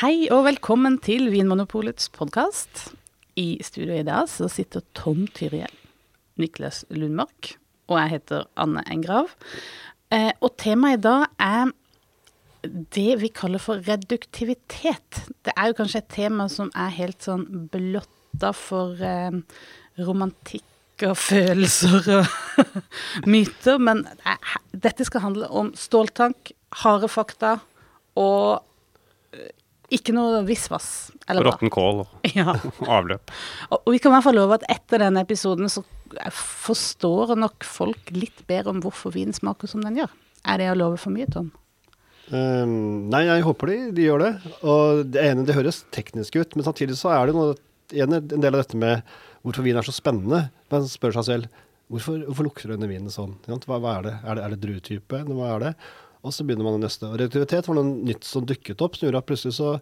Hei og velkommen til Vinmonopolets podkast. I studio i dag så sitter Tom Tyriel, Niklas Lundmark og jeg heter Anne Engrav. Eh, og temaet i dag er det vi kaller for reduktivitet. Det er jo kanskje et tema som er helt sånn blotta for eh, romantikk og følelser og myter, men dette skal handle om ståltank, harde fakta og ikke noe visvas. Råtten kål og ja. avløp. Og, og vi kan i hvert fall love at etter denne episoden så forstår nok folk litt bedre om hvorfor vin smaker som den gjør. Er det å love for mye, Tom? Um, nei, jeg håper de, de, gjør det. Og det ene, det høres teknisk ut, men samtidig så er det noe, en, en del av dette med hvorfor vin er så spennende. Man spør seg selv hvorfor, hvorfor lukter denne vinen sånn? Hva, hva er det? Er det, er det druetype? Hva er det? Og så begynner man å nøste. Og reduktivitet var noe nytt som dukket opp, som gjorde at plutselig så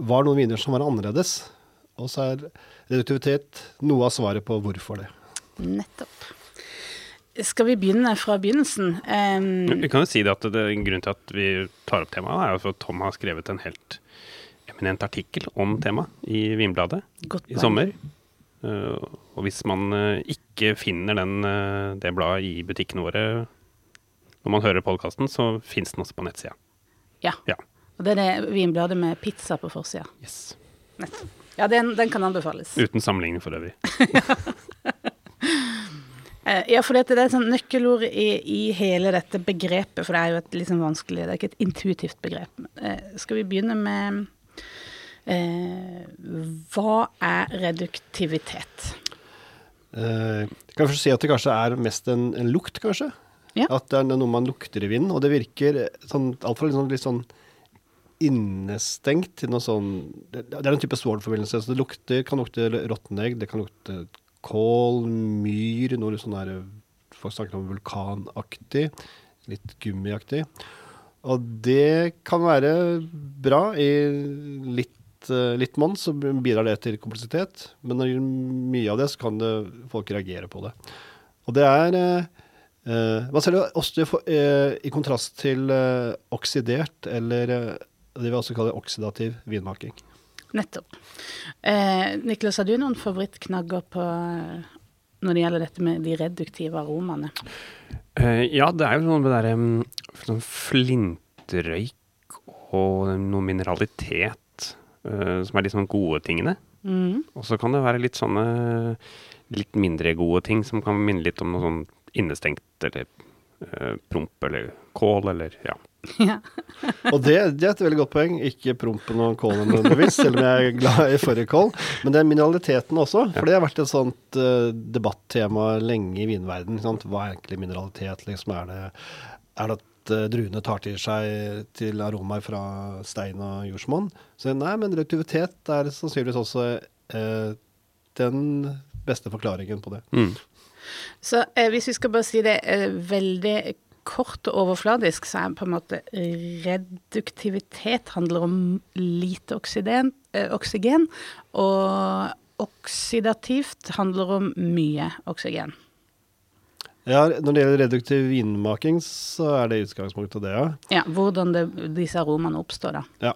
var noen viner som var annerledes. Og så er reduktivitet noe av svaret på hvorfor det. Nettopp. Skal vi begynne fra begynnelsen? Um, vi kan jo si det at det, Grunnen til at vi tar opp temaet, er jo at Tom har skrevet en helt eminent artikkel om temaet i Vinbladet i sommer. Uh, og hvis man uh, ikke finner den, uh, det bladet i butikkene våre når man hører podkasten, så fins den også på nettsida. Ja. ja. Og det er det Vinbladet med pizza på forsida. Yes. Ja, den, den, kan anbefales. Uten sammenligning for øvrig. Eh, ja, for det er et sånn nøkkelord i, i, hele dette begrepet, for det er jo et liksom vanskelig Det er ikke et intuitivt begrep. Eh, skal vi begynne med eh, Hva er reduktivitet? Eh, jeg kan først si at det kanskje er mest en, en lukt, kanskje. Ja. At det er noe man lukter i vinden. Og det virker sånn, altfor liksom, litt sånn innestengt til noe sånn Det, er en type sword-forbindelse. Så det lukter, kan lukte råtne egg, det kan lukte kål, myr, noe sånn der Folk snakker om vulkanaktig. Litt gummiaktig. Og det kan være bra. I litt, litt monn så bidrar det til kompleksitet. Men når det gjør mye av det, så kan det, folk reagere på det. Og det er eh, Man ser det også eh, i kontrast til eh, oksidert, eller eh, det vi også kaller oksidativ vinmaking. Nettopp. Eh, Niklas, har du noen favorittknagger på når det gjelder dette med de reduktive aromaene? Eh, ja, det er jo noe med det derre um, sånn flintrøyk og noe mineralitet uh, som er de sånn gode tingene. Mm. Og så kan det være litt sånne litt mindre gode ting som kan minne litt om noe sånn innestengt eller eh, promp eller kål eller ja. Ja. og det, det, er et veldig godt poeng. Ikke prompen og kålen nødvendigvis, selv om jeg er glad i fårikål. Men det er mineraliteten også. For det har vært et sånt uh, debattema lenge i vinverden. Hva er egentlig mineralitet? Liksom, er, det, er det at uh, druene tar til seg til aromaer fra stein og jordsmonn? Så nei, men reaktivitet er sannsynligvis også uh, den beste forklaringen på det. Mm. Så hvis vi skal bare si det veldig kort og overfladisk, så er på en måte reduktivitet handler om lite oksygen, eh, oksygen og oksidativt handler om mye oksygen. Ja, Når det gjelder reduktiv vinmaking, så er det utgangspunktet det, ja. Ja, Hvordan det, disse aromaene oppstår, da. Ja.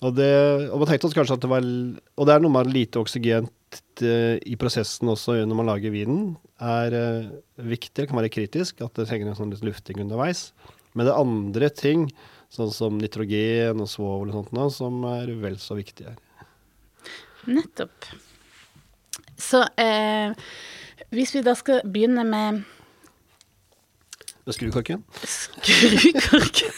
Og, det, og man tenkte oss kanskje at det var Og det er noe med lite oksygen uh, i prosessen også når man lager vinen, er uh, viktig. Det kan være kritisk at det trenger en sånn litt lufting underveis. Men det er andre ting, sånn som nitrogen og svovel og sånt som er vel så viktige her. Nettopp. Så eh, hvis vi da skal begynne med Skrukorken? Skrukorken?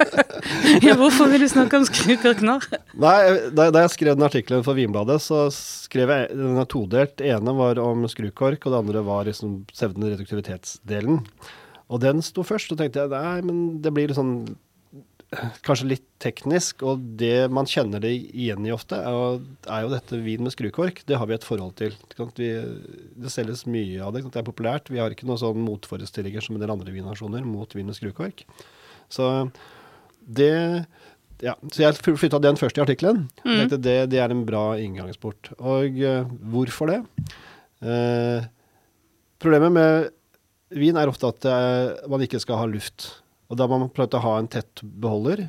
ja, hvorfor vil du snakke om skrukork nå? Nei, da, da, jeg skrev den artikkelen for Vinbladet, så skrev jeg den er todelt. Det ene var om skrukork, og det andre var liksom reduktivitetsdelen. Og den sto først, og tenkte jeg nei, men det blir litt sånn kanskje litt teknisk, og det man kjenner det igjen i ofte, er jo, er jo dette vin med skrukork. Det har vi et forhold til. Vi, det selges mye av det. Det er populært. Vi har ikke noen sånn motforestillinger som en del andre vinnasjoner mot vin med skrukork. Så det ja, så jeg flytta den først i artikkelen. Mm. Det, det, er en bra inngangsport. Og uh, hvorfor det? Uh, problemet med vin er ofte at uh, man ikke skal ha luft. Og da må man prøve å ha en tett beholder.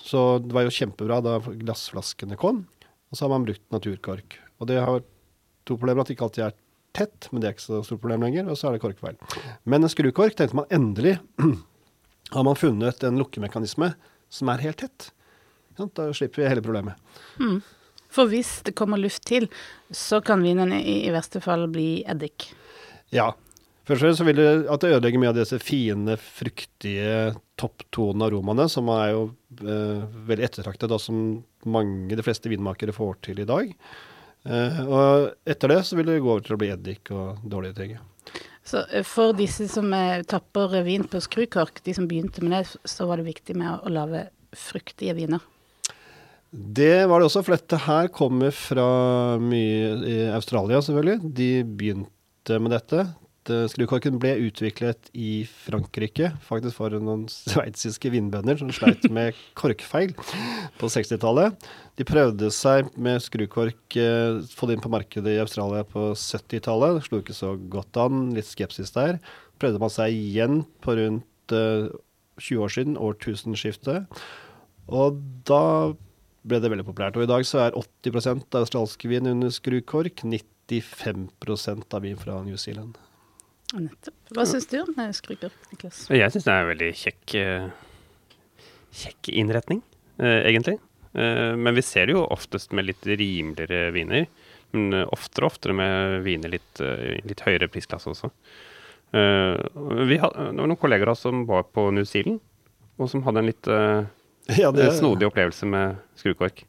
Så det var jo kjempebra da glassflaskene kom. Og så har man brukt naturkork. Og det har to problemer. At det ikke alltid er tett, men det er ikke så stort problem lenger. Og så er det korkfeil. Men en skrukork tenkte man endelig har man funnet en lukkemekanisme som er helt tett. Da slipper vi hele problemet. Mm. For hvis det kommer luft til, så kan vinen i, i verste fall bli eddik. Ja. Først og fremst så vil det at det ødelegger mye av disse fine, fruktige topptonene aromaene, som er jo eh, veldig ettertraktet, og som mange, de fleste vinmakere får til i dag. Eh, og etter det så vil det gå over til å bli eddik og dårlige ting. Så eh, for disse som eh, tapper vin på skrukork, de som begynte med det, så var det viktig med å lage fruktige viner? Det var det også, for dette her kommer fra mye i Australia, selvfølgelig. De begynte med dette. Eh, skrukorken ble utviklet i Frankrike, faktisk for noen sveitsiske vinbønder som sleit med korkfeil på 60-tallet. De prøvde seg med skrukork, eh, få det inn på markedet i Australia på 70-tallet. Det slo ikke så godt an, litt skepsis der. Prøvde man seg igjen på rundt 20 eh, år siden, årtusenskiftet. Og da ble det veldig populært. Og i dag så er 80% av australsk vin under skrukork. 95% av vin fra New Zealand. Nettopp. Hva syns du om skryker, Niklas? Jeg syns det er en veldig kjekk, eh, kjekk innretning, eh, egentlig. Eh, men vi ser det jo oftest med litt rimeligere viner. Men oftere og oftere med viner litt, litt høyere prisklasse også. Vi hadde, det var noen kolleger av oss som var på New Zealand, og som hadde en litt ja, det, snodig opplevelse med skrukork.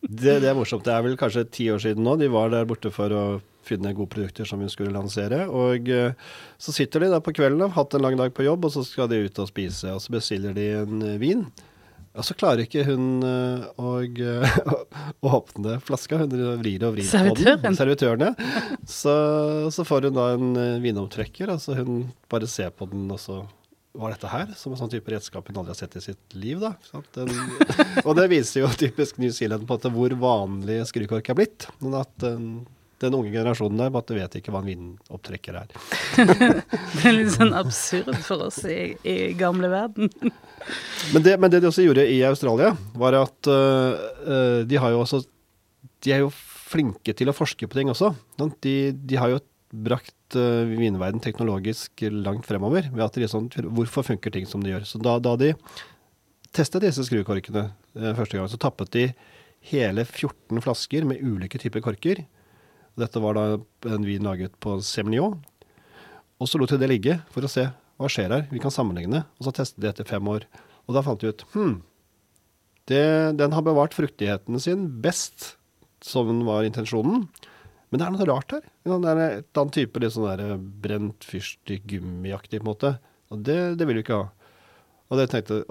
Det, det, er morsomt. Det er vel kanskje ti år siden nå. De var der borte for å finne gode produkter som vi skulle lansere. Og uh, så sitter de der på kvelden, har hatt en lang dag på jobb, og så skal de ut og spise. Og så bestiller de en uh, vin. Og så klarer ikke hun uh, å, å åpne flaska. Hun vrir og vrir Servitøren. på den. Servitøren. Så, så får hun da en vinomtrekker. Altså hun bare ser på den, og så var dette her? Som en sånn type redskap hun aldri har sett i sitt liv, da. Den, og det viser jo typisk New Zealand på at hvor vanlig skrukork er blitt. Men at den, unge generasjonen der bare vet ikke hva en vindopptrekker er. det er litt sånn absurd for oss i, i gamle verden. men, det, men, det, de også gjorde i Australia, var at uh, de har jo også De er jo flinke til å forske på ting også. De, de har jo brakt uh, vinverden teknologisk langt fremover. ved at de sånn, Hvorfor funker ting som de gjør? Så da, da de testet disse skrukorkene uh, første gang, så tappet de hele 14 flasker med ulike typer korker. Dette var da en vin laget på Semillon. Og så lot jeg det ligge for å se hva skjer her. Vi kan sammenligne. Og så testet de etter fem år. Og da fant de ut hm, det, den har bevart fruktigheten sin best som var intensjonen. Men det er noe rart her. Det er et annet type litt sånn der eh, brent fyrstikk, gummiaktig på en måte. Og det, det vil vi ikke ha. Og det tenkte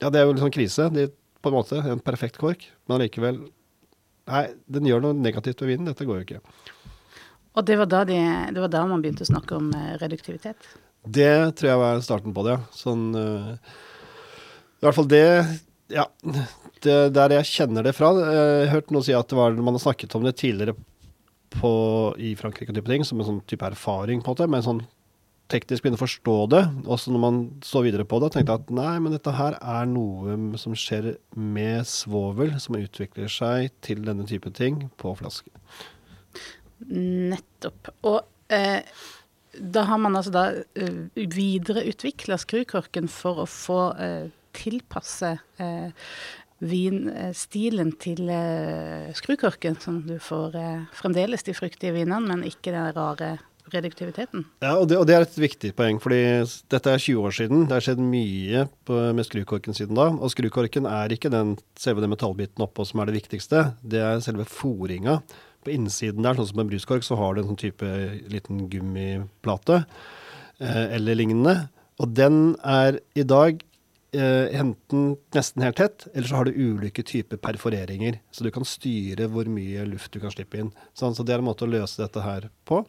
Ja, det er jo litt sånn krise. Er på en måte en perfekt kork, men allikevel Nei, den gjør noe negativt ved vinden. Dette går jo ikke. Og det var, da de, det var da man begynte å snakke om eh, reduktivitet? Det tror jeg var starten på det, ja. Sånn uh, I hvert fall det Ja. Det, der jeg kjenner det fra. Jeg har hørt noen si at var, man har snakket om det tidligere på, i Frankrike og type ting, som en sånn type erfaring, på en måte, men sånn teknisk begynne å forstå det. Og så når man så videre på det, tenkte jeg at nei, men dette her er noe som skjer med svovel, som utvikler seg til denne type ting på flaske. Nettopp. Og eh, da har man altså da uh, videreutvikla skrukorken for å få uh, tilpasse uh, vinstilen til uh, skrukorken, som du får uh, fremdeles de fruktige vinene, men ikke den rare reduktiviteten. Ja, og det, og det, er et viktig poeng, fordi dette er 20 år siden. Det har skjedd mye på, med skrukorken siden da. Og skrukorken er ikke den selve den metallbiten oppå som er det viktigste. Det er selve foringa. På innsiden der, sånn som en bruskork, så har du en sånn type liten gummiplate eh, eller lignende. Og den er i dag eh, enten nesten helt tett, eller så har du ulike typer perforeringer. Så du kan styre hvor mye luft du kan slippe inn. Sånn, så det er en måte å løse dette her på.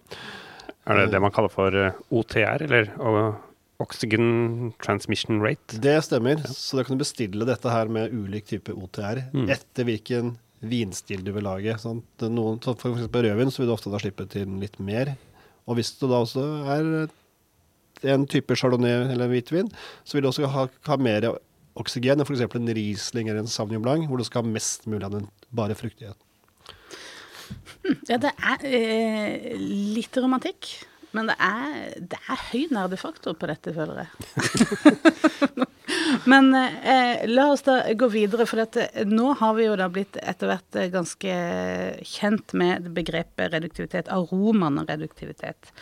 Er det det man kaller for eh, OTR, eller Oxygen Transmission Rate? Det stemmer. Ja. Så da kan du bestille dette her med ulik type OTR mm. etter hvilken vinstil du vil lage. Sånn, noen, så for eksempel rødvin så vil du ofte da slippe til litt mer. Og hvis du da også er en type chardonnay eller hvitvin, så vil du også ha, ha mer oksygen enn f.eks. en Riesling eller en Sauvignon Blanc, hvor du skal ha mest mulig av den bare fruktigheten. Ja, det er eh, litt romantikk. Men det er, det er høy nerdefaktor på dette, føler jeg. Men eh, la oss da gå videre, for dette, nå har vi jo da blitt etter hvert eh, ganske kjent med begrepet reduktivitet, aromaen reduktivitet,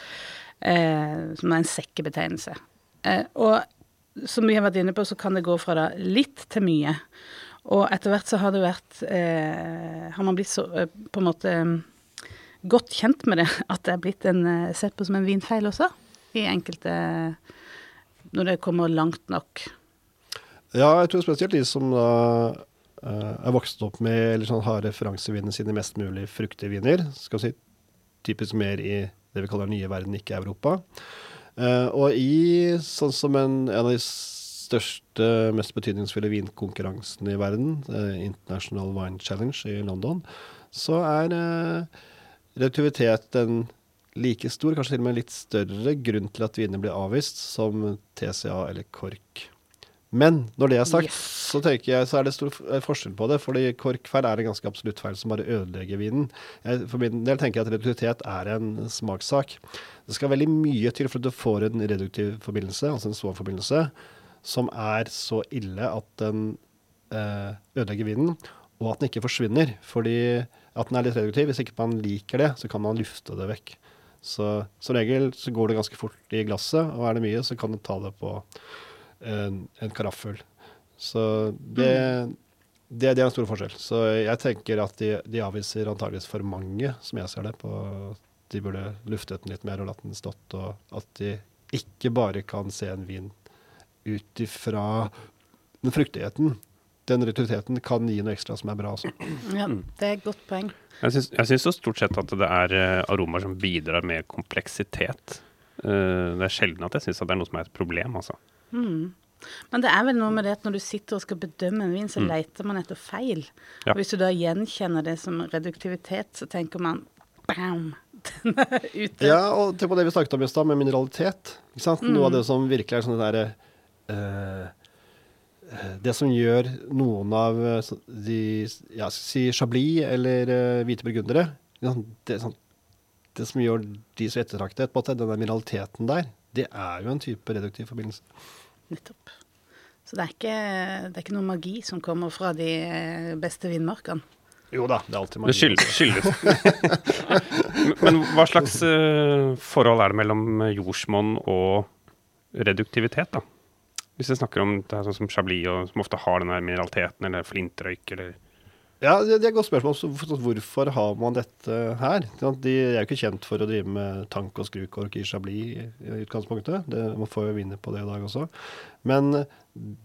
eh, som er en sekkebetegnelse. Eh, og som vi har vært inne på, så kan det gå fra da litt til mye. Og etter hvert så har det vært eh, Har man blitt så eh, på en måte godt kjent med det at det er blitt en, sett på som en vinfeil også, i enkelte Når det kommer langt nok. Ja, jeg tror spesielt de som da uh, er vokst opp med eller sånn har referansevinene sine mest mulig fruktige viner. Skal vi si typisk mer i det vi kaller nye verden, ikke Europa. Og i sånn som en, en, av de største, mest betydningsfulle vinkonkurransen i verden, uh, International Wine Challenge i London, så er relativitet en like stor, kanskje til og med litt større grunn til at viner blir avvist, som TCA eller KORK. Men når det er sagt, yes. så tenker jeg så er det stor forskjell på det. fordi korkfeil er en ganske absolutt feil som bare ødelegger vinen. For min del tenker jeg at reduktivitet er en smakssak. Det skal veldig mye til for at du får en reduktiv forbindelse, altså en svovelforbindelse, som er så ille at den eh, ødelegger vinen, og at den ikke forsvinner. Fordi at den er litt reduktiv. Hvis ikke man liker det, så kan man lufte det vekk. Så som regel så går det ganske fort i glasset, og er det mye, så kan du ta det på en, en karaffel. Så det, det, det, er en stor forskjell. Så jeg tenker at de, de avviser antageligvis for mange, som jeg ser det, på de burde luftet den litt mer og latt den stått, og at de ikke bare kan se en vin ut ifra den fruktigheten. Den ritualiteten kan gi noe ekstra som er bra. Også. Ja, det er et godt poeng. Jeg syns stort sett at det er eh, aromaer som bidrar med kompleksitet. Uh, det er sjelden at jeg syns det er noe som er et problem, altså. Mm. Men det er vel noe med det at når du sitter og skal bedømme en vin, så mm. leter man etter feil. Ja. Og hvis du da gjenkjenner det som reduktivitet, så tenker man bam! Den er ute. Ja, og tenk på det vi snakket om i stad, med mineralitet. Ikke sant? Mm. Noe av det som virkelig er sånn det derre uh, Det som gjør noen av uh, de ja, si Chablis eller uh, hvite burgundere det, sånn, det, som gjør de så ettertraktet, på at den mineraliteten der, det er jo en type reduktiv forbindelse. Nettopp. Så det er, ikke, det er ikke noe magi som kommer fra de eh, beste vindmarkene? Jo da, det er alltid magi. Det skyldes. Men hva slags forhold er det mellom jordsmonn og reduktivitet, da? Hvis jeg snakker om det er sånn som Chablis, og som ofte har den mineraliteten, eller flintrøyk, eller ja, det, er et godt spørsmål. Hvorfor har man dette her? De er jo ikke kjent for å drive med tank og skrukork i Chablis i utgangspunktet. Det, man får jo vinne på det i dag også. Men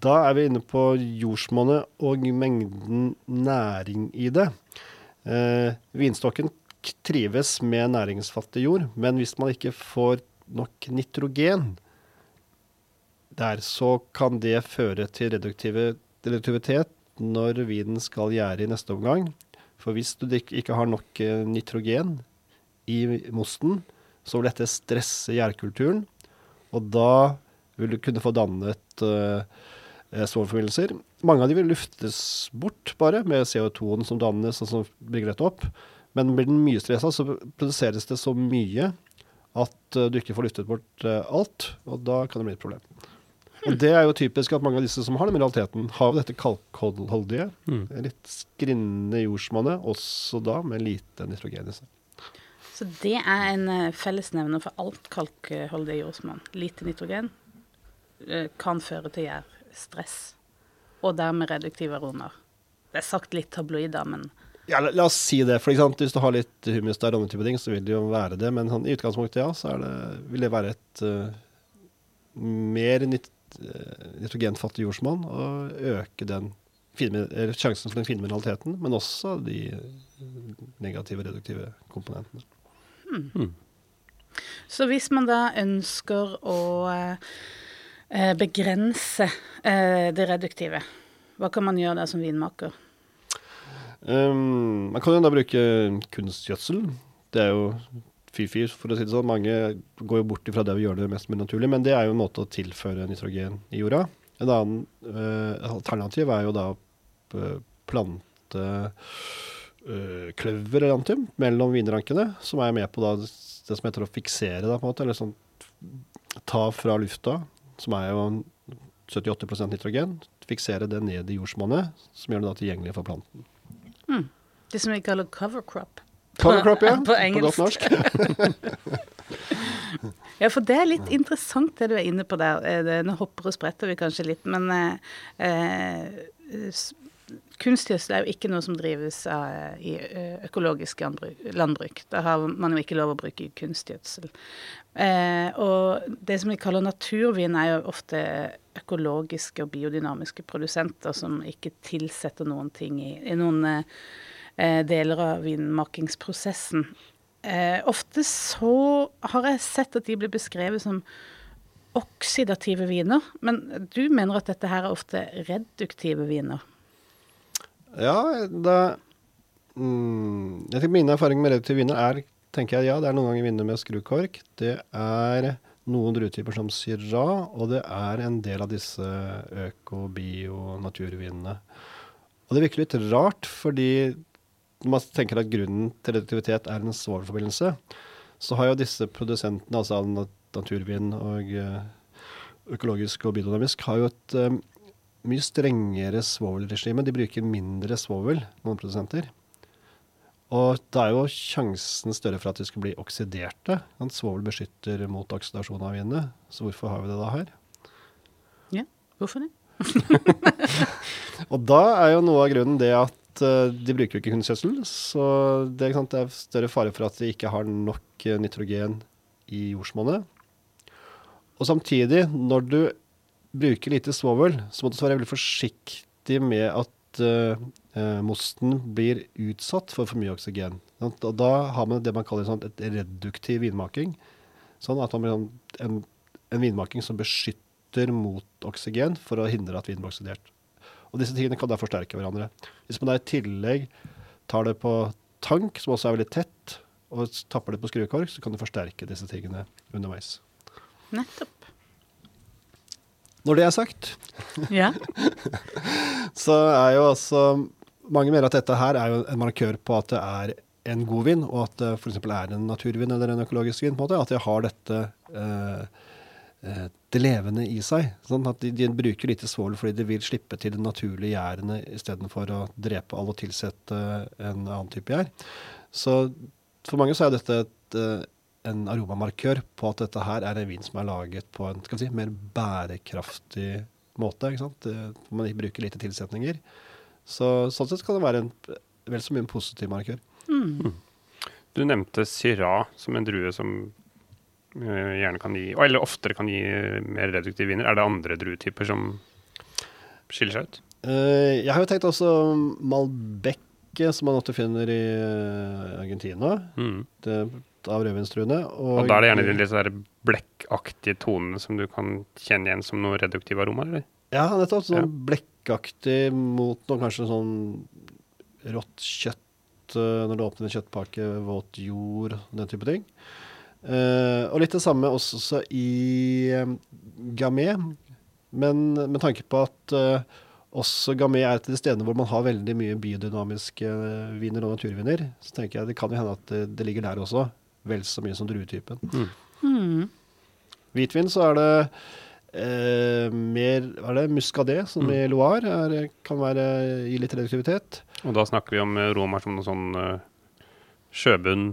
da er vi inne på jordsmonnet og mengden næring i det. Eh, vinstokken trives med næringsfattig jord, men hvis man ikke får nok nitrogen der, så kan det føre til reduktivitet når vinen skal gjære i neste omgang. For hvis du ikke har nok eh, nitrogen i mosten, så vil dette stresse gjærkulturen. Og da vil du kunne få dannet uh, svovelforbindelser. Mange av de vil luftes bort bare med CO2-en som dannes og som bygger dette opp. Men blir den mye stressa, så produseres det så mye at du ikke får luftet bort alt. Og da kan det bli et problem. Og det er jo typisk at mange av disse som har den mineraliteten, har jo dette kalkholdige, mm. litt skrinnende jordsmonnet, også da med lite nitrogen i seg. Så det er en uh, fellesnevner for alt kalkholdig jordsmonn. Lite nitrogen uh, kan føre til gjærstress, og dermed reduktive aromer. Det er sagt litt tabloid, da, men ja, la, la, oss si det. For Hvis du har litt humus der, og type ting, så vil det jo være det. Men sånn, i utgangspunktet, ja, så det, vil det være et uh, mer nit Eh, nitrogenfattig jordsmonn og øke den sjansen for den fine mineraliteten, men også de eh, negative, reduktive komponentene. Hmm. Hmm. Så hvis man da ønsker å eh, begrense eh, det reduktive, hva kan man gjøre da som vinmaker? Um, man kan jo da bruke kunstgjødsel. Det er jo fy-fy, for å si det sånn. Mange går jo bort ifra det vi gjør det mest mulig naturlig, men det er jo en måte å tilføre nitrogen i jorda. En annen uh, alternativ er jo da plante uh, kløverantium mellom vinrankene, som er med på da det som heter å fiksere, da, på en måte, eller sånn ta fra lufta, som er jo 78% nitrogen, fiksere det ned i jordsmonnet, som gjør det da tilgjengelig for planten. Mm. Det som vi kaller cover crop. Cover crop, ja. på, engelsk. På godt norsk. ja, for det er litt interessant det du er inne på der. Eh, nå hopper og spretter vi kanskje litt, men eh, eh kunstgjødsel er jo ikke noe som drives av, i økologisk landbruk. Da har man jo ikke lov å bruke kunstgjødsel. Eh, og det som vi kaller naturvin, er jo ofte økologiske og biodynamiske produsenter som ikke tilsetter noen ting i, i noen eh, deler av vinmakingsprosessen. Eh, ofte så har jeg sett at de blir beskrevet som oksidative viner, men du mener at dette her er ofte reduktive viner? Ja, det mm, Jeg tenker Mine erfaringer med reduktive viner er tenker jeg, ja, det er noen ganger viner med skrukork. Det er noen druetyper som Syrah, og det er en del av disse øko-, bio-, naturvinene. Og det virker litt rart, fordi når man tenker at grunnen til reduktivitet er en svovelforbindelse, så har jo disse produsentene, altså naturvin og eh, økologisk og biodynamisk, har jo et um, mye strengere svovelregime. De bruker mindre svovel, noen produsenter. Og da er jo sjansen større for at de skal bli oksiderte. Svovel beskytter mot oksidasjon av vinene, så hvorfor har vi det da her? Ja, hvorfor det? og da er jo noe av grunnen det at uh, de bruker jo ikke kunstgjødsel. Så det, det, er større fare for at de ikke har nok uh, nitrogen i jordsmonnet. Og samtidig, når du bruker lite svovel, så må du være veldig forsiktig med at uh, mosten blir utsatt for for mye oksygen. Og da har man det man kaller sånn, et reduktiv vinmaking. Sånn at man blir sånn, en, en vinmaking som beskytter mot oksygen for å hindre at vinen blir oksidert. Og disse tingene kan da forsterke hverandre. Hvis man da i tillegg tar det på tank, som også er veldig tett, og tapper det på skruekork, så kan du forsterke disse tingene underveis. Nettopp. Når det er sagt, ja. så er jo altså Mange mener at dette her er jo en markør på at det er en god vin, og at det f.eks. er en naturvin eller en økologisk vin. på en måte, At jeg har dette eh, eh, det levende i seg. Sånn at de, de bruker lite svovel fordi de vil slippe til de naturlige gjærene istedenfor å drepe alle og tilsette en annen type gjær. Så for mange så er dette et, eh, en aromamarkør på at dette her er en vin som er laget på en skal vi si, mer bærekraftig måte. ikke sant? Man bruker lite tilsetninger. Så sånn sett kan det være en vel så mye en positiv markør. Mm. Du nevnte Syrah som en drue som gjerne kan gi, eller oftere kan gi mer reduktive viner. Er det andre druetyper som skiller seg ut? Uh, jeg har jo tenkt også Malbec, som man ofte finner i Argentina. Mm. Det av rødvinstruene. Og, og da er det gjerne de litt sånn blekkaktige tonene som du kan kjenne igjen som noe reduktive aromaer, eller? Ja, nettopp. Sånn ja. blekkaktig mot noe kanskje sånn rått kjøtt eh, når du åpner en kjøttpakke, våt jord, den type ting. Uh, og litt det samme også i um, Gamay, men med tanke på at uh, også Gamé er et av de stedene hvor man har veldig mye biodynamiske viner og naturviner. Så tenker jeg det kan jo hende at det, det ligger der også vel så mye som druetypen. Mm. Mm. Hvitvin så er det eh, mer hva er det, muskadé, som mm. i Loire er, kan være, gi litt reduktivitet. Og da snakker vi om uh, romer som noe sånn uh, sjøbunn,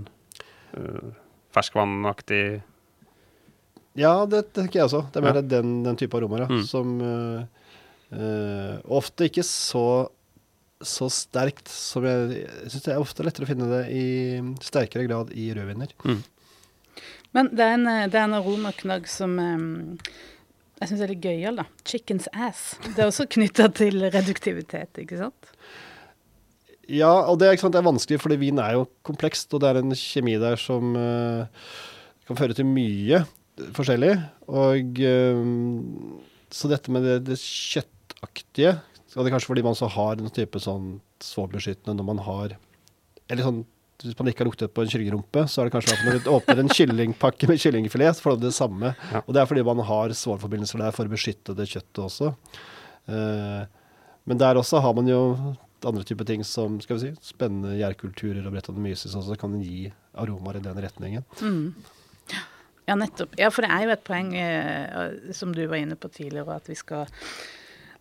uh, ferskvannaktig Ja, det, tenker jeg også. Det er mer ja. den, den, type aromaer ja, mm. som ofte ikke så så sterkt som jeg, jeg syns det er ofte lettere å finne det i sterkere grad i rødviner. Mm. Men det er en, det er en aromaknagg som um, jeg syns er litt gøyal, da. Chicken's ass. Det er også knytta til reduktivitet, ikke sant? Ja, og det er, sant, det er, vanskelig, fordi vin er jo komplekst, og det er en kjemi der som uh, kan føre til mye forskjellig. Og um, så dette med det, det kjøttaktige og det er kanskje fordi man så har en type sånn svovelbeskyttende når man har Eller sånn hvis man ikke har luktet på en kyllingrumpe, så er det kanskje når du åpner en kyllingpakke med kyllingfilet, så får du det samme. Ja. Og det er fordi man har svovelforbindelser der for å beskytte det kjøttet også. Uh, men der også har man jo andre typer ting som skal vi si, spennende gjærkulturer og brettanomyces også kan gi aromaer i den retningen. Mm. Ja, nettopp. Ja, for det er jo et poeng eh, som du var inne på tidligere, at vi skal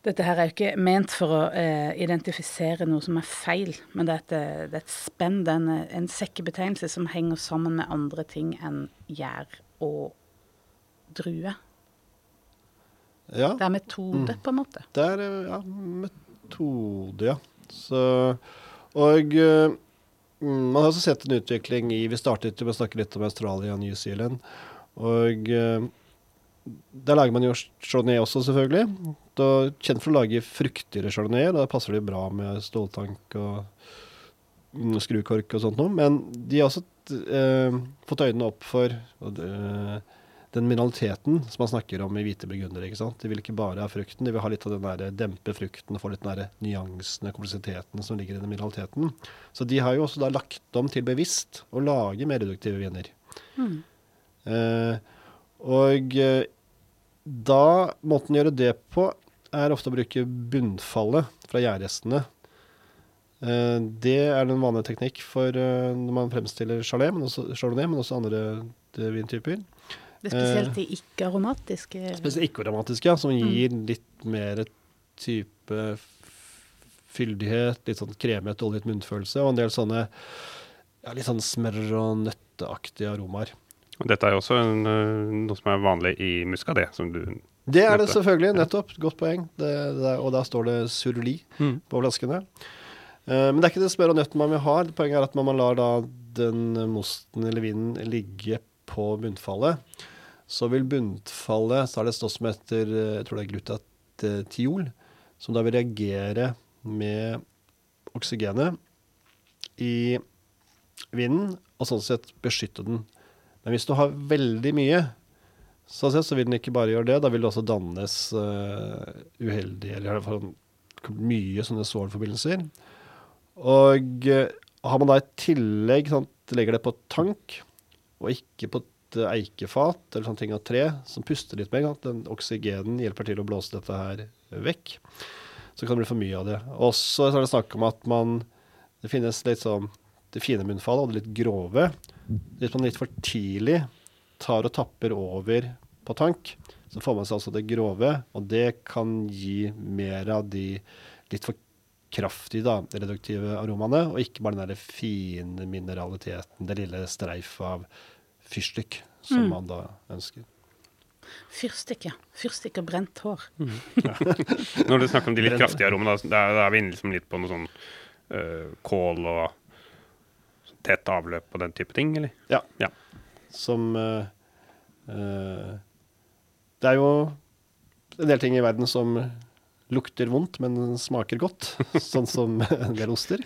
dette her er jo ikke ment for å eh, identifisere noe som er feil, men det er et, eh, det er et spenn, det er en, en sekkebetegnelse som henger sammen med andre ting enn gjær og drue. Ja. Det er metode, mm. på en måte. Det er ja, metode, ja. Så, og uh, man har også sett en utvikling i Vi startet med å snakke litt om Australia og New Zealand. Og uh, der lager man jo chardonnay også, selvfølgelig. Da, kjent for å lage fruktigere chardonnay. Da passer det bra med ståltank og mm, skrukork og sånt noe. Men de har også uh, fått øynene opp for uh, den mineraliteten som man snakker om i hvite burgundere. ikke sant? De vil ikke bare ha frukten, de vil ha litt av den der dempe frukten og få litt den der nyansene, kompleksiteten som ligger i den mineraliteten. Så de har jo også da lagt om til bevisst å lage mer reduktive viner. Mm. Eh, og eh, da måten å gjøre det på, er ofte å bruke bunnfallet fra gjærrestene. Eh, det er den vanlige teknikk for når man fremstiller chalet, men også, chardonnay, men også andre vintyper. Det er spesielt de ikke-aromatiske? Spesielt ikke-aromatiske, ja, som gir mm. litt mer type fyldighet, litt sånn kremete, oljet munnfølelse, og en del sånne ja, litt sånn smør- og nøtteaktige aromaer. Og dette er jo også en, eh, noe som er vanlig i muskadé, som du Det er det selvfølgelig, nettopp. Godt poeng. Det, det, og da står det surli mm. på flaskene. Uh, men det er ikke det smør og nøtten man vil ha. Poenget er at man lar da den mosten eller vinen ligge på bunnfallet, så vil bunnfallet Så er det stoff som heter jeg tror det er glutatiol, som da vil reagere med oksygenet i vinden, og sånn sett beskytte den. Men hvis du har veldig mye, sånn sett, så vil den ikke bare gjøre det. Da vil det også dannes uh, uheldige, eller i hvert fall mye sånne sårforbindelser. Og uh, har man da i tillegg sant, legger det på tank, og ikke på et eikefat eller sånne ting av tre som puster litt med. At Den oksygenen hjelper til å blåse dette her vekk. Så kan det bli for mye av det. Også så er det snakk om at man Det finnes litt sånn det fine munnfallet og det litt grove. Hvis man litt for tidlig tar og tapper over på tank, så får man seg altså det grove, og det kan gi mer av de litt for kraftige, da, reduktive aromaene, og ikke bare den der fine mineraliteten, det lille streifet av fyrstikk som mm. man da ønsker. Fyrstikk, ja. Fyrstikk og brent hår. Mm. Ja. Når du snakker om de litt kraftige aromaene, da, da, er vi inne liksom litt på noe sånn uh, kål og tett avløp og den type ting, eller? Ja. ja. Som uh, uh, Det er jo en del ting i verden som lukter vondt, men smaker godt. sånn som en del oster.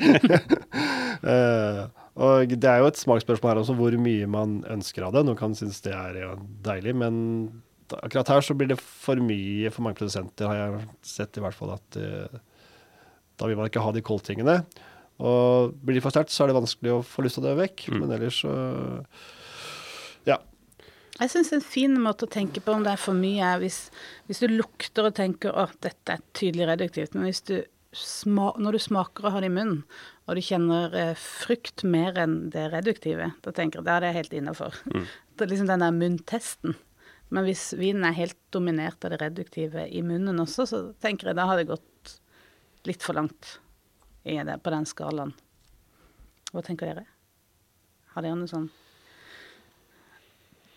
uh, og det er jo et smaksspørsmål her også, hvor mye man ønsker av det. Noen kan synes det er ja, deilig, men akkurat her så blir det for mye for mange produsenter, har jeg sett i hvert fall. at uh, Da vil man ikke ha de koldtingene. Og blir de for sterkt, så er det vanskelig å få lyst til å dø vekk. Mm. Men ellers så Ja. Jeg syns en fin måte å tenke på om det er for mye, er hvis, hvis du lukter og tenker at dette er tydelig reduktivt, men hvis du når du smaker og har det i munnen, og du kjenner eh, frukt mer enn det reduktive, da tenker jeg da er det helt innafor. Mm. Det er liksom den der munntesten. Men hvis vinen er helt dominert av det reduktive i munnen også, så tenker jeg da har det gått litt for langt det, på den skalaen. Hva tenker dere? Har dere noe sånn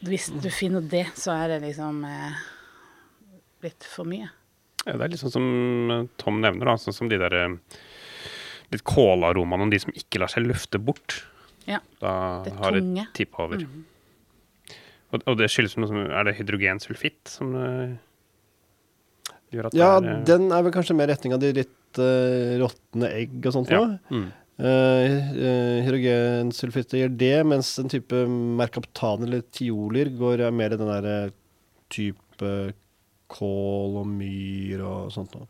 hvis du finner det, så er det liksom eh, litt for mye. Ja, det er litt sånn som eh, Tom nevner, da, sånn som de der eh, litt kålaromaene, de som ikke lar seg løfte bort. Ja, da det har det tippa over. Mm. Og, og, det skyldes noe som Er det hydrogensulfitt som uh, gjør at Ja, det er, Ja, den er vel kanskje mer retning av de litt uh, råtne egg og sånt ja. noe. Mm. Uh, hydrogensulfitter gjør det, mens en type merkaptan eller tioler går mer i den der type kål og myr og sånt noe.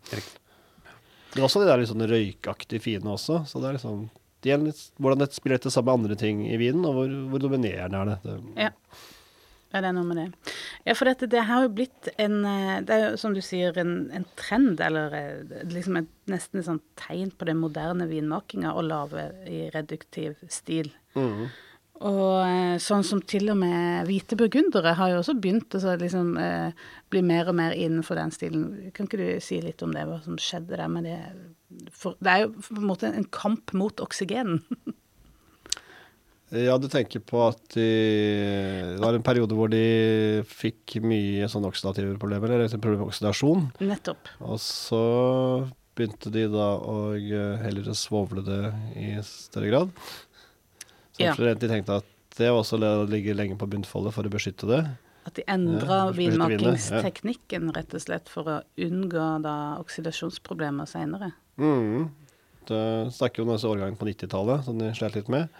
Men også de der litt sånn røykaktige fine også, så det er liksom litt, hvordan det spiller dette sammen med andre ting i vinen, og hvor, hvor dominerende er det. det. Ja. Ja, det er noe med det. Ja, for dette, det har jo blitt en eh, Det er jo som du sier en, en trend, eller eh, liksom et, nesten et sånt tegn på den moderne vinmakinga å lage i reduktiv stil. Mm. Og eh, sånn som til og med hvite burgundere har jo også begynt å liksom, eh, bli mer og mer innenfor den stilen. Kan ikke du si litt om det, hva som skjedde der med det? For, det er jo på en måte en kamp mot oksygen. Ja, du tenker på at de, det var en periode hvor de fikk mye sånn oksidative problemer, eller problem med oksidasjon. Nettopp. Og så begynte de da å heller svovle det i større grad. Så ja. de tenkte at det også ligger lenge på bunnfoldet for å beskytte det. At de endra ja, vinmakingsteknikken rett og slett for å unngå da oksidasjonsproblemer seinere. Mm. Det snakker jo om disse årgangene på 90-tallet som de slet litt med.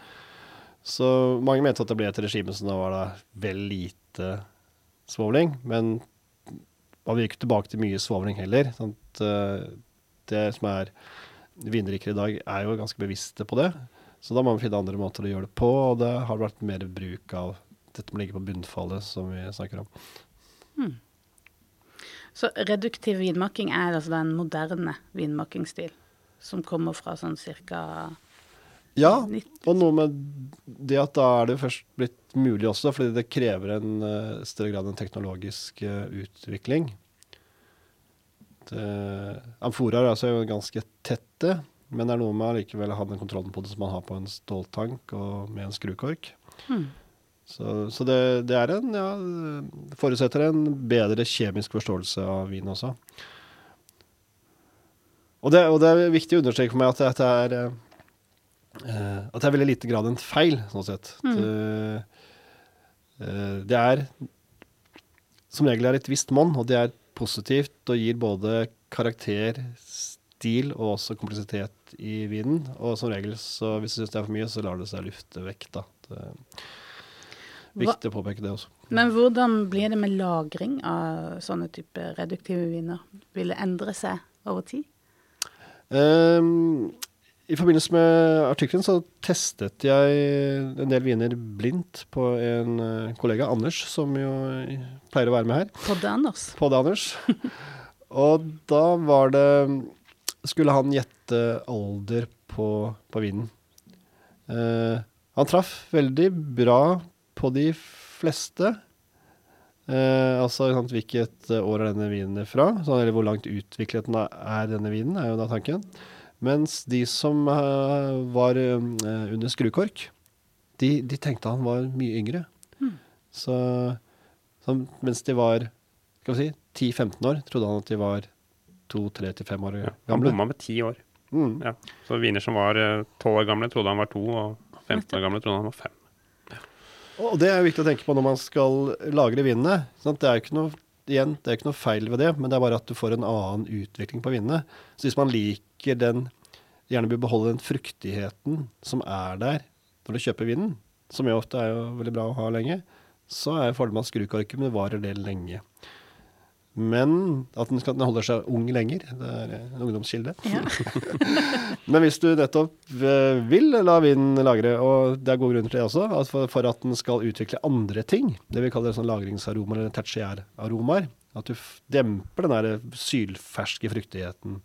Så mange mente at det ble et regime som da var da vel lite svovling. Men man ikke tilbake til mye svovling heller. Sant? uh, det som er vinrikere i dag, er jo ganske bevisste på det. Så da må vi finne andre måter å gjøre det på, og det har vært mer bruk av dette med å ligge på bunnfallet, som vi snakker om. Hmm. Så reduktiv vinmaking er altså den moderne vinmakingsstil, som kommer fra sånn cirka ja, og noe med det at da er det først blitt mulig også, fordi det krever en uh, større grad en teknologisk uh, utvikling. Det, amforaer er altså ganske tette, men det er noe med allikevel å ha den kontrollen på det som man har på en ståltank og med en skrukork. Hmm. Så, så det, det, er en, ja, forutsetter en bedre kjemisk forståelse av vin også. Og det, og det er viktig å understreke for meg at dette er Uh, at det er veldig lite grad en feil, sånn sett. Mm. Det, uh, det, er som regel er et visst monn, og det er positivt og gir både karakter, stil og også kompleksitet i vinen. Og som regel, så hvis du syns det er for mye, så lar det seg lufte vekk, da. Det viktig å påpeke det også. Men hvordan blir det med lagring av sånne type reduktive viner? Vil det endre seg over tid? Um, i forbindelse med artikkelen så testet jeg en del viner blindt på en eh, kollega, Anders, som jo pleier å være med her. På det, Anders. På det, Anders. Og da var det Skulle han gjette alder på, på vinen. Uh, han traff veldig bra på de fleste. Uh, altså sant, hvilket år er denne vinen fra, så, eller hvor langt utviklet den er denne vinen, er jo da tanken. Mens de som uh, var uh, under skrukork, de, de, tenkte han var mye yngre. Mm. Så, så, mens de var skal vi si, 10-15 år, trodde han at de var 2-3-5 år gamle. ja. Han bomma med 10 år. Mm. Ja. Så viner som var 12 uh, år gamle, trodde han var 2, og 15 år gamle trodde han var 5. Og det er viktig å tenke på når man skal lagre vinene. Det er jo ikke noe igjen, det er ikke noe feil ved det, men det er bare at du får en annen utvikling på vinene. Så hvis man liker den Gjerne vil beholde den fruktigheten som er der når du kjøper vinen, som jo ofte er jo veldig bra å ha lenge, så er fordelen med at det varer det lenge. Men at den, skal, den holder seg ung lenger. Det er en ungdomskilde. Ja. Men hvis du nettopp eh, vil la vinen lagre, og det er gode grunner til det også, at for, at den skal utvikle andre ting, det vi kaller sånn lagringsaromaer eller tertiæraromaer, at du demper den der sylferske fruktigheten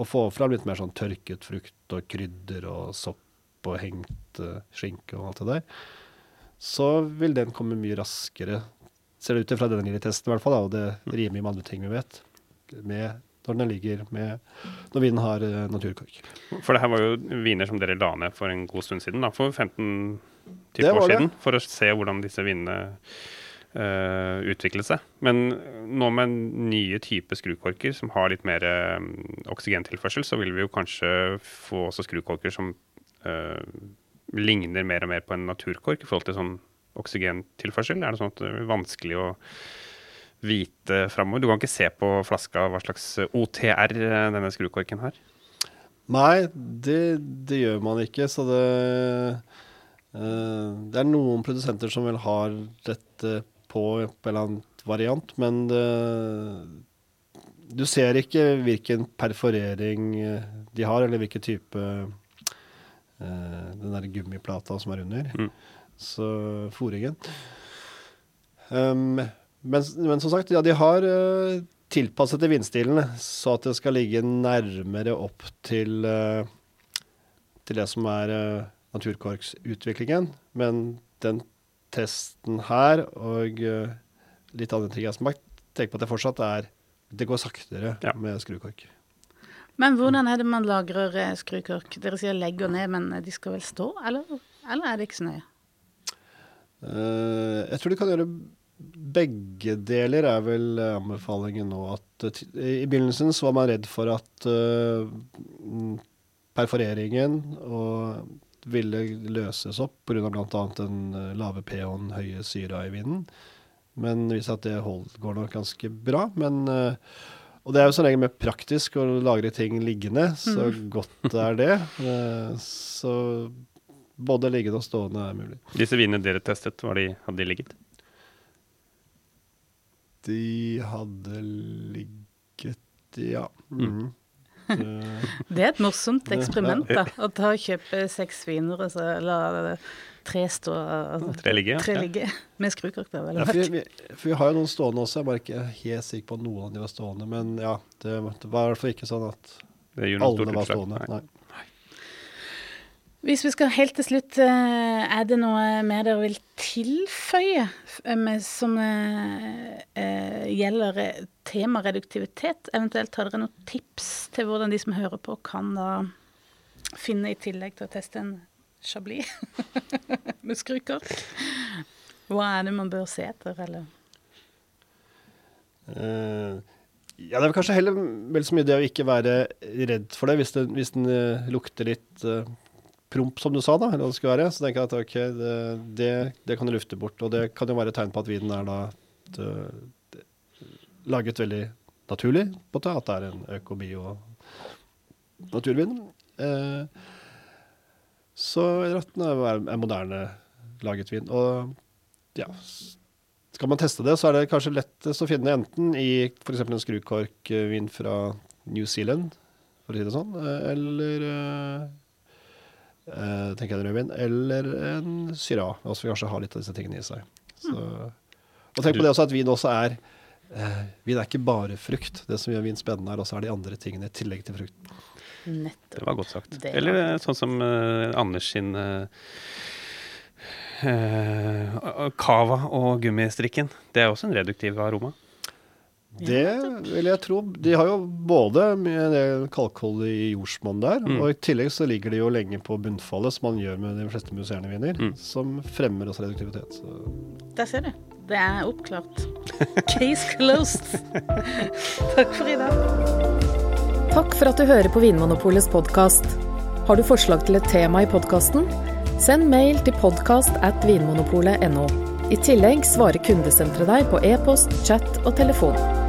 og får fram litt mer sånn tørket frukt og krydder og sopp og hengt uh, skinke og alt det der, så vil den komme mye raskere, ser det ut til fra denne lille testen i hvert fall, da, og det rimer med andre ting vi vet, med når den ligger med Når vinen har uh, naturkork. For det her var jo viner som dere la ned for en god stund siden, da, for 15 år siden, for å se hvordan disse vinene uh, utviklet seg. Men nå med nye typer skrukorker som har litt mer uh, oksygentilførsel, så vil vi jo kanskje få også skrukorker som ligner mer og mer på en naturkork i forhold til sånn oksygentilførsel. Er det sånn at det er vanskelig å vite framover? Du kan ikke se på flaska hva slags OTR denne skrukorken har? Nei, det, det gjør man ikke. Så det, det er noen produsenter som vel har dette på en eller annen variant, men det, du ser ikke hvilken perforering eh, de har, eller hvilken type uh, den der gummiplata som er under. Mm. Så fòringen. Um, men, men, som sagt, ja, de har uh, tilpasset til vindstilene, så at det skal ligge nærmere opp til, uh, til det som er uh, naturkorksutviklingen. Men den testen her og uh, litt andre ting jeg har smakt, tenker på at det fortsatt er Det går saktere ja. med skrukork. Men hvordan er det man lagrer skrukork? Dere sier legger ned, men de skal vel stå, eller, eller er det ikke så nøye? Uh, jeg tror du kan gjøre begge deler, er vel anbefalingen nå. At uh, I begynnelsen så var man redd for at perforeringen perforeringen ville løses opp pga. bl.a. den lave pH-en, høye syra i vinden. Men det viser at det hold, går nok ganske bra. Men, og det er jo som regel mer praktisk å lagre ting liggende, så mm. godt er det. Så både liggende og stående er mulig. Disse vinene dere testet, de, hadde de ligget? De hadde ligget, ja. Mm. det er et morsomt eksperiment, da. Å ta og kjøpe seks viner og så la tre stå altså, Tre ligge, tre ligge med skrukork. Ja, for, vi, for vi har jo noen stående også. Jeg bare ikke helt sikker på at noen av de var stående. Men ja, det, det var i hvert fall ikke sånn at alle var stående. Nei. Hvis vi skal helt til slutt, eh, er det noe mer dere vil tilføye eh, som eh, gjelder tema reduktivitet? Eventuelt har dere noen tips til hvordan de som hører på, kan da finne, i tillegg til å teste en chablis med skrukork? Hva er det man bør se etter, eller? Uh, ja, det er kanskje heller vel så mye det å ikke være redd for det, hvis, det, hvis den lukter litt uh, promp, som du sa, da, eller hva det skulle være, så tenker jeg at ok, det, det, det kan du lufte bort. Og det kan jo være et tegn på at vinen er da det, laget veldig naturlig, på at det er en øko-bio naturvin. Eh, så retten er, er moderne laget vin. Og ja, skal man teste det, så er det kanskje lettest å finne enten i f.eks. en skrukorkvin fra New Zealand, for å si det sånn, eh, eller eh, Uh, tenker jeg en rødvin, eller en syra. Også vi kanskje har litt av disse tingene i seg. Så, og tenk på det også at vin også er uh, Vin er ikke bare frukt. Det som gjør vin spennende, er også er de andre tingene i tillegg til frukten. Nettopp. Det var godt sagt. Var... eller sånn som uh, Anders sin cava og gummistrikken. Det er også en reduktiv aroma. Det vil jeg tro. De har jo både mye det kalkholdet i jordsmonn der, mm. og i tillegg så ligger de jo lenge på bunnfallet, som man gjør med de fleste musserende viner, mm. som fremmer også reduktivitet. Så. Der ser du. Det er oppklart. Case closed. Takk for i dag. Takk for at du hører på Vinmonopolets podkast. Har du forslag til et tema i podkasten? Send mail til podkast at vinmonopolet.no. I tillegg svarer kundesenteret deg på e-post, chat og telefon.